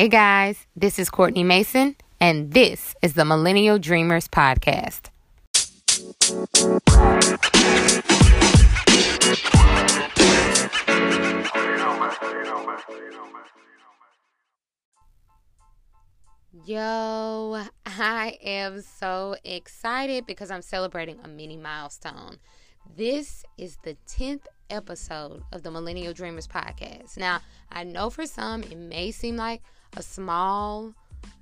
Hey guys, this is Courtney Mason, and this is the Millennial Dreamers Podcast. Yo, I am so excited because I'm celebrating a mini milestone. This is the 10th episode of the Millennial Dreamers podcast. Now, I know for some it may seem like a small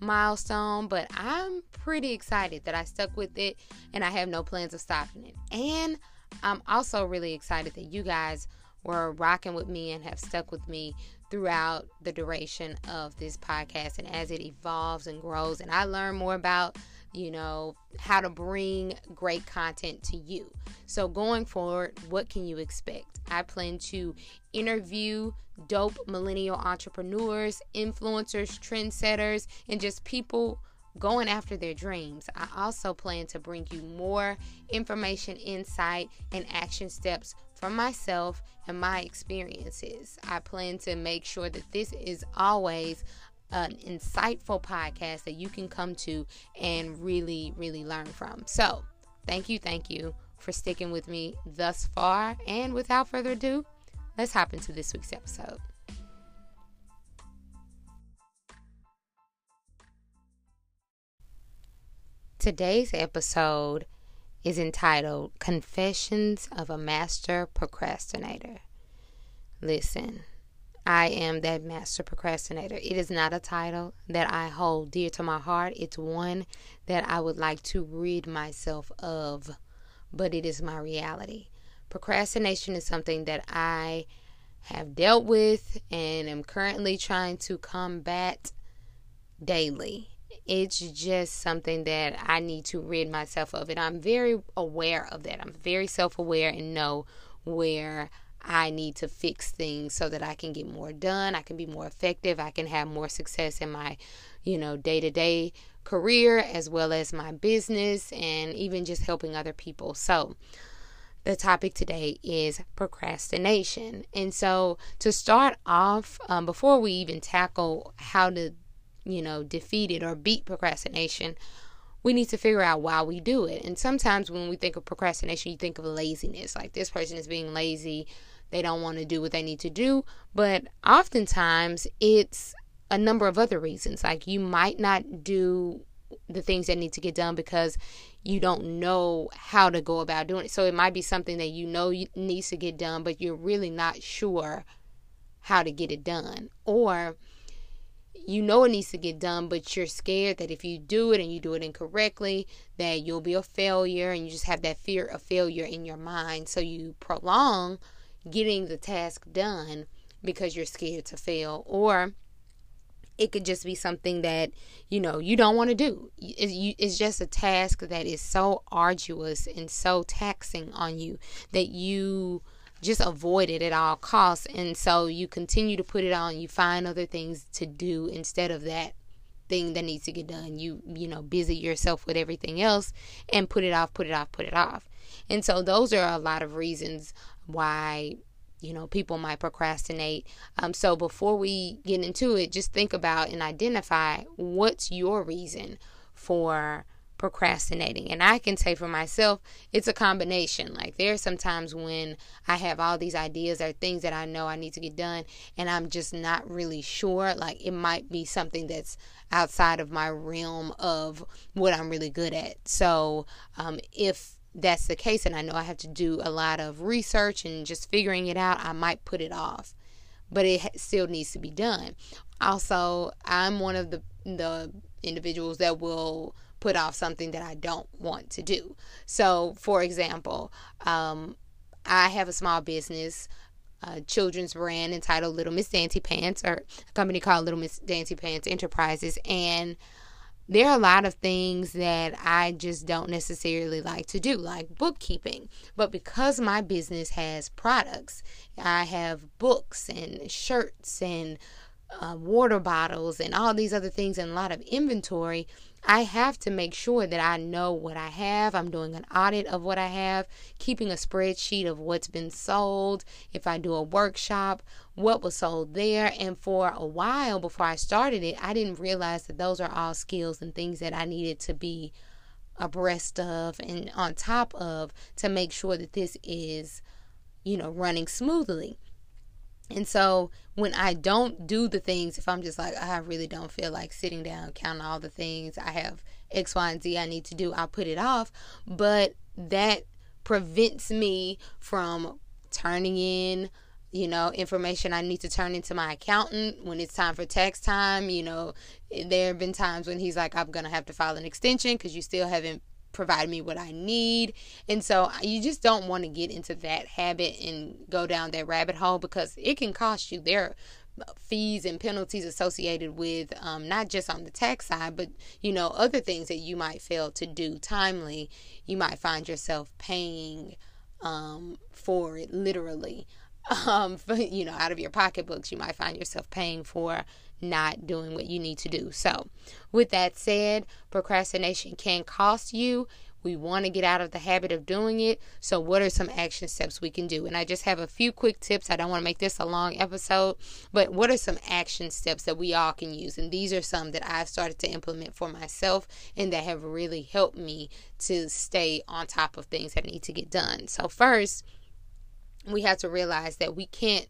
milestone, but I'm pretty excited that I stuck with it and I have no plans of stopping it. And I'm also really excited that you guys were rocking with me and have stuck with me throughout the duration of this podcast and as it evolves and grows and I learn more about you know, how to bring great content to you. So, going forward, what can you expect? I plan to interview dope millennial entrepreneurs, influencers, trendsetters, and just people going after their dreams. I also plan to bring you more information, insight, and action steps from myself and my experiences. I plan to make sure that this is always an insightful podcast that you can come to and really, really learn from. So, thank you, thank you for sticking with me thus far. And without further ado, let's hop into this week's episode. Today's episode is entitled Confessions of a Master Procrastinator. Listen. I am that master procrastinator. It is not a title that I hold dear to my heart. It's one that I would like to rid myself of, but it is my reality. Procrastination is something that I have dealt with and am currently trying to combat daily. It's just something that I need to rid myself of, and I'm very aware of that. I'm very self aware and know where I need to fix things so that I can get more done, I can be more effective, I can have more success in my, you know, day-to-day career as well as my business and even just helping other people. So, the topic today is procrastination. And so, to start off, um, before we even tackle how to, you know, defeat it or beat procrastination, we need to figure out why we do it. And sometimes when we think of procrastination, you think of laziness. Like this person is being lazy they don't want to do what they need to do. But oftentimes it's a number of other reasons. Like you might not do the things that need to get done because you don't know how to go about doing it. So it might be something that you know needs to get done, but you're really not sure how to get it done. Or you know it needs to get done, but you're scared that if you do it and you do it incorrectly, that you'll be a failure and you just have that fear of failure in your mind. So you prolong getting the task done because you're scared to fail or it could just be something that you know you don't want to do it's just a task that is so arduous and so taxing on you that you just avoid it at all costs and so you continue to put it on you find other things to do instead of that thing that needs to get done. You you know busy yourself with everything else and put it off put it off put it off. And so those are a lot of reasons why you know people might procrastinate. Um, so before we get into it just think about and identify what's your reason for procrastinating. And i can say for myself it's a combination. Like there are some times when i have all these ideas or things that i know i need to get done and i'm just not really sure. Like it might be something that's outside of my realm of what i'm really good at. So um, if that's the case and I know I have to do a lot of research and just figuring it out, I might put it off. But it still needs to be done. Also, I'm one of the the individuals that will put off something that I don't want to do. So, for example, um, I have a small business, a children's brand entitled Little Miss Dancy Pants, or a company called Little Miss Dancy Pants Enterprises, and there are a lot of things that I just don't necessarily like to do, like bookkeeping. But because my business has products, I have books and shirts and uh, water bottles and all these other things and a lot of inventory, I have to make sure that I know what I have. I'm doing an audit of what I have, keeping a spreadsheet of what's been sold. If I do a workshop, what was sold there. And for a while before I started it, I didn't realize that those are all skills and things that I needed to be abreast of and on top of to make sure that this is, you know, running smoothly. And so when I don't do the things, if I'm just like, I really don't feel like sitting down, counting all the things I have X, Y, and Z I need to do, I'll put it off. But that prevents me from turning in you know, information I need to turn into my accountant when it's time for tax time. You know, there have been times when he's like, I'm going to have to file an extension because you still haven't provided me what I need. And so you just don't want to get into that habit and go down that rabbit hole because it can cost you. There fees and penalties associated with um, not just on the tax side, but you know other things that you might fail to do timely. You might find yourself paying um, for it literally um, you know, out of your pocketbooks, you might find yourself paying for not doing what you need to do. So, with that said, procrastination can cost you. We want to get out of the habit of doing it. So, what are some action steps we can do? And I just have a few quick tips. I don't want to make this a long episode, but what are some action steps that we all can use? And these are some that I've started to implement for myself and that have really helped me to stay on top of things that need to get done. So, first, we have to realize that we can't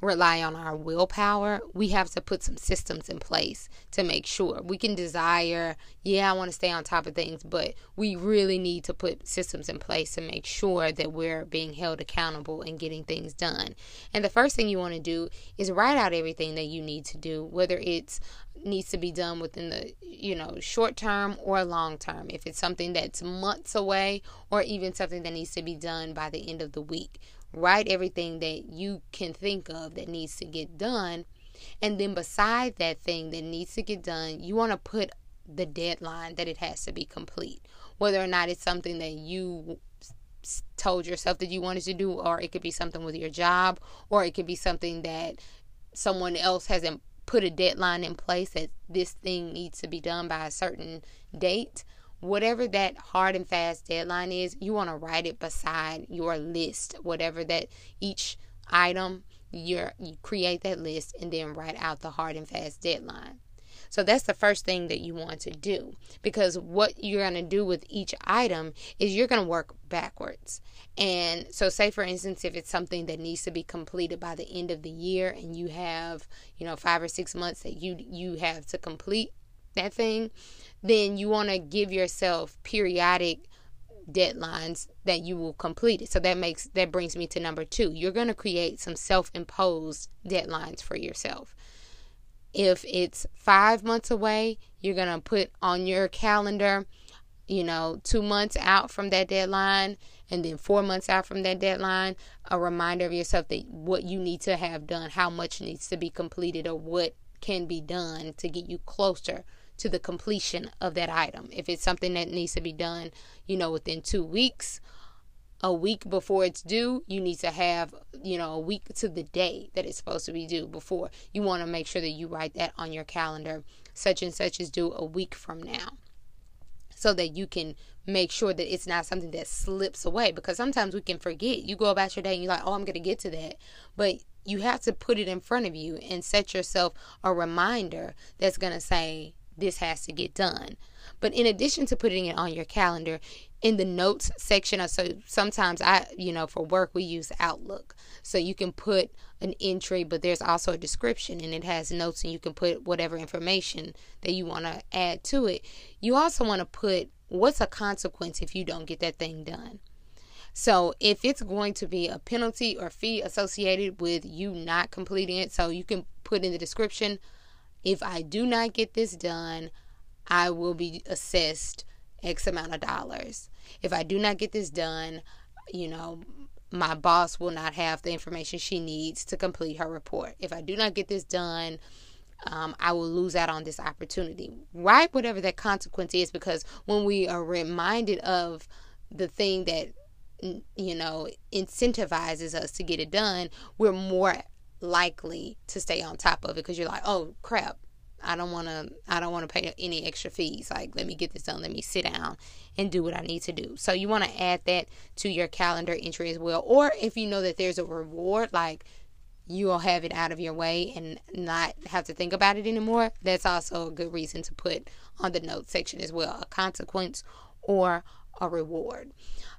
rely on our willpower. We have to put some systems in place to make sure we can desire, yeah, I want to stay on top of things, but we really need to put systems in place to make sure that we're being held accountable and getting things done. And the first thing you want to do is write out everything that you need to do, whether it's needs to be done within the you know short term or long term if it's something that's months away or even something that needs to be done by the end of the week write everything that you can think of that needs to get done. And then beside that thing that needs to get done, you want to put the deadline that it has to be complete. Whether or not it's something that you told yourself that you wanted to do, or it could be something with your job, or it could be something that someone else hasn't put a deadline in place that this thing needs to be done by a certain date whatever that hard and fast deadline is, you want to write it beside your list, whatever that each item you're, you create that list and then write out the hard and fast deadline. So that's the first thing that you want to do because what you're going to do with each item is you're going to work backwards. And so say for instance if it's something that needs to be completed by the end of the year and you have, you know, 5 or 6 months that you you have to complete that thing, then you want to give yourself periodic deadlines that you will complete it. So that makes that brings me to number 2. You're going to create some self-imposed deadlines for yourself. If it's 5 months away, you're going to put on your calendar, you know, 2 months out from that deadline and then 4 months out from that deadline, a reminder of yourself that what you need to have done, how much needs to be completed or what can be done to get you closer to the completion of that item. If it's something that needs to be done, you know, within two weeks, a week before it's due, you need to have, you know, a week to the day that it's supposed to be due before. You want to make sure that you write that on your calendar. Such and such is due a week from now. So that you can make sure that it's not something that slips away because sometimes we can forget. You go about your day and you're like, oh, I'm going to get to that. But you have to put it in front of you and set yourself a reminder that's going to say, this has to get done. But in addition to putting it on your calendar, in the notes section, uh, so sometimes I, you know, for work we use Outlook. So you can put an entry, but there's also a description and it has notes and you can put whatever information that you want to add to it. You also want to put what's a consequence if you don't get that thing done. So if it's going to be a penalty or fee associated with you not completing it, so you can put in the description if I do not get this done, I will be assessed X amount of dollars. If I do not get this done, you know, my boss will not have the information she needs to complete her report. If I do not get this done, um, I will lose out on this opportunity. Right, whatever that consequence is, because when we are reminded of the thing that you know incentivizes us to get it done, we're more likely to stay on top of it because you're like, oh crap, I don't want to I don't want to pay any extra fees. Like let me get this done. Let me sit down and do what I need to do. So you want to add that to your calendar entry as well. Or if you know that there's a reward like you'll have it out of your way and not have to think about it anymore. That's also a good reason to put on the notes section as well, a consequence or a reward.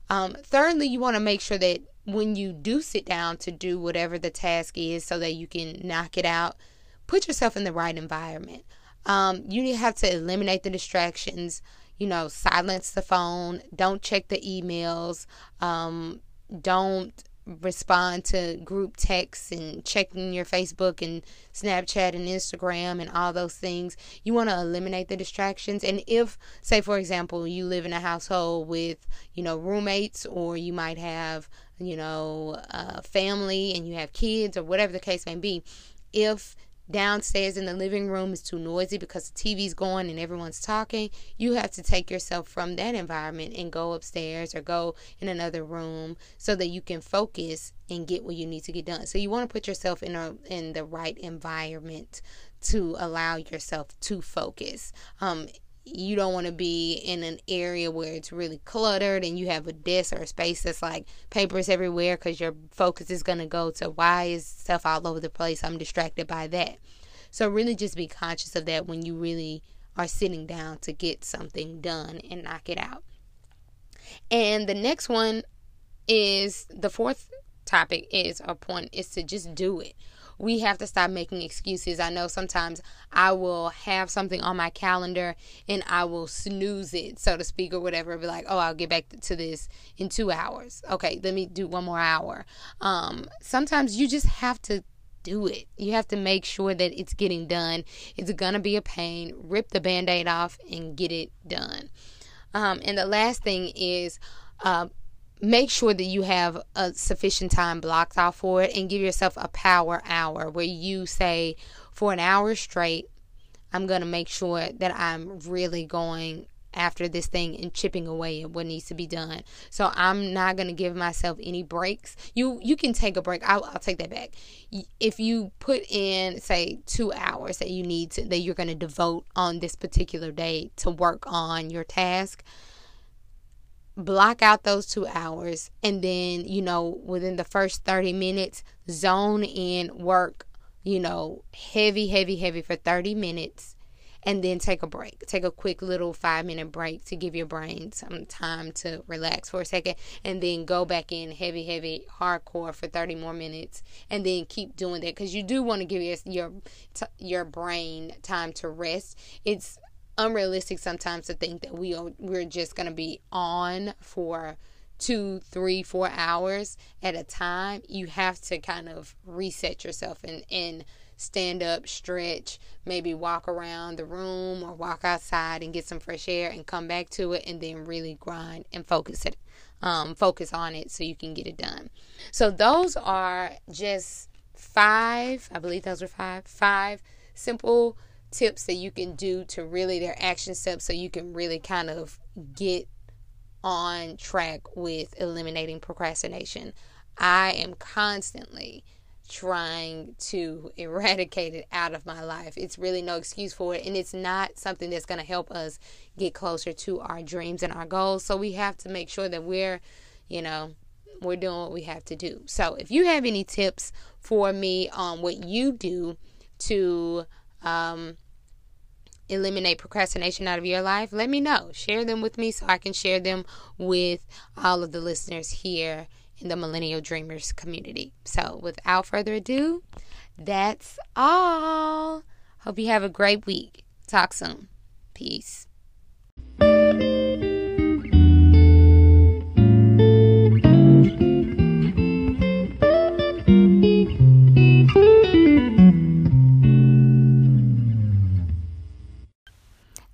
Um, thirdly, you want to make sure that when you do sit down to do whatever the task is so that you can knock it out, put yourself in the right environment. Um, you have to eliminate the distractions, you know, silence the phone, don't check the emails, um, don't respond to group texts and checking your Facebook and Snapchat and Instagram and all those things. You want to eliminate the distractions. And if, say, for example, you live in a household with, you know, roommates or you might have, you know, a family and you have kids or whatever the case may be, if downstairs in the living room is too noisy because the TV's going and everyone's talking, you have to take yourself from that environment and go upstairs or go in another room so that you can focus and get what you need to get done. So you want to put yourself in a in the right environment to allow yourself to focus. Um, you don't want to be in an area where it's really cluttered and you have a desk or a space that's like papers everywhere because your focus is going to go to why is stuff all over the place? I'm distracted by that. So really just be conscious of that when you really are sitting down to get something done and knock it out. And the next one is the fourth topic is a point is to just do it we have to stop making excuses. I know sometimes I will have something on my calendar and I will snooze it, so to speak, or whatever. Be like, oh, I'll get back to this in two hours. Okay, let me do one more hour. Um, sometimes you just have to do it. You have to make sure that it's getting done. It's gonna be a pain. Rip the band aid off and get it done. Um, and the last thing is uh, make sure that you have a sufficient time blocked off for it and give yourself a power hour where you say for an hour straight i'm going to make sure that i'm really going after this thing and chipping away at what needs to be done. So i'm not going to give myself any breaks. You you can take a break. I'll, I'll take that back. If you put in say two hours that you need to that you're going to devote on this particular day to work on your task block out those two hours and then you know within the first 30 minutes zone in work you know heavy heavy heavy for 30 minutes and then take a break. Take a quick little five minute break to give your brain some time to relax for a second and then go back in heavy heavy hardcore for 30 more minutes and then keep doing that. Because you do want to give your your your brain time to rest. It's unrealistic sometimes to think that we are we're just going to be on for two, three, four hours at a time. You have to kind of reset yourself and and stand up, stretch, maybe walk around the room or walk outside and get some fresh air and come back to it and then really grind and focus it um, focus on it so you can get it done. So those are just five, I believe those are five, five simple tips that you can do to really their action steps so you can really kind of get on track with eliminating procrastination. I am constantly trying to eradicate it out of my life. It's really no excuse for it, and it's not something that's going to help us get closer to our dreams and our goals. So we have to make sure that we're, you know, we're doing what we have to do. So if you have any tips for me on what you do to um, eliminate procrastination out of your life, let me know. Share them with me so I can share them with all of the listeners here in the Millennial Dreamers community. So, without further ado, that's all. Hope you have a great week. Talk soon. Peace.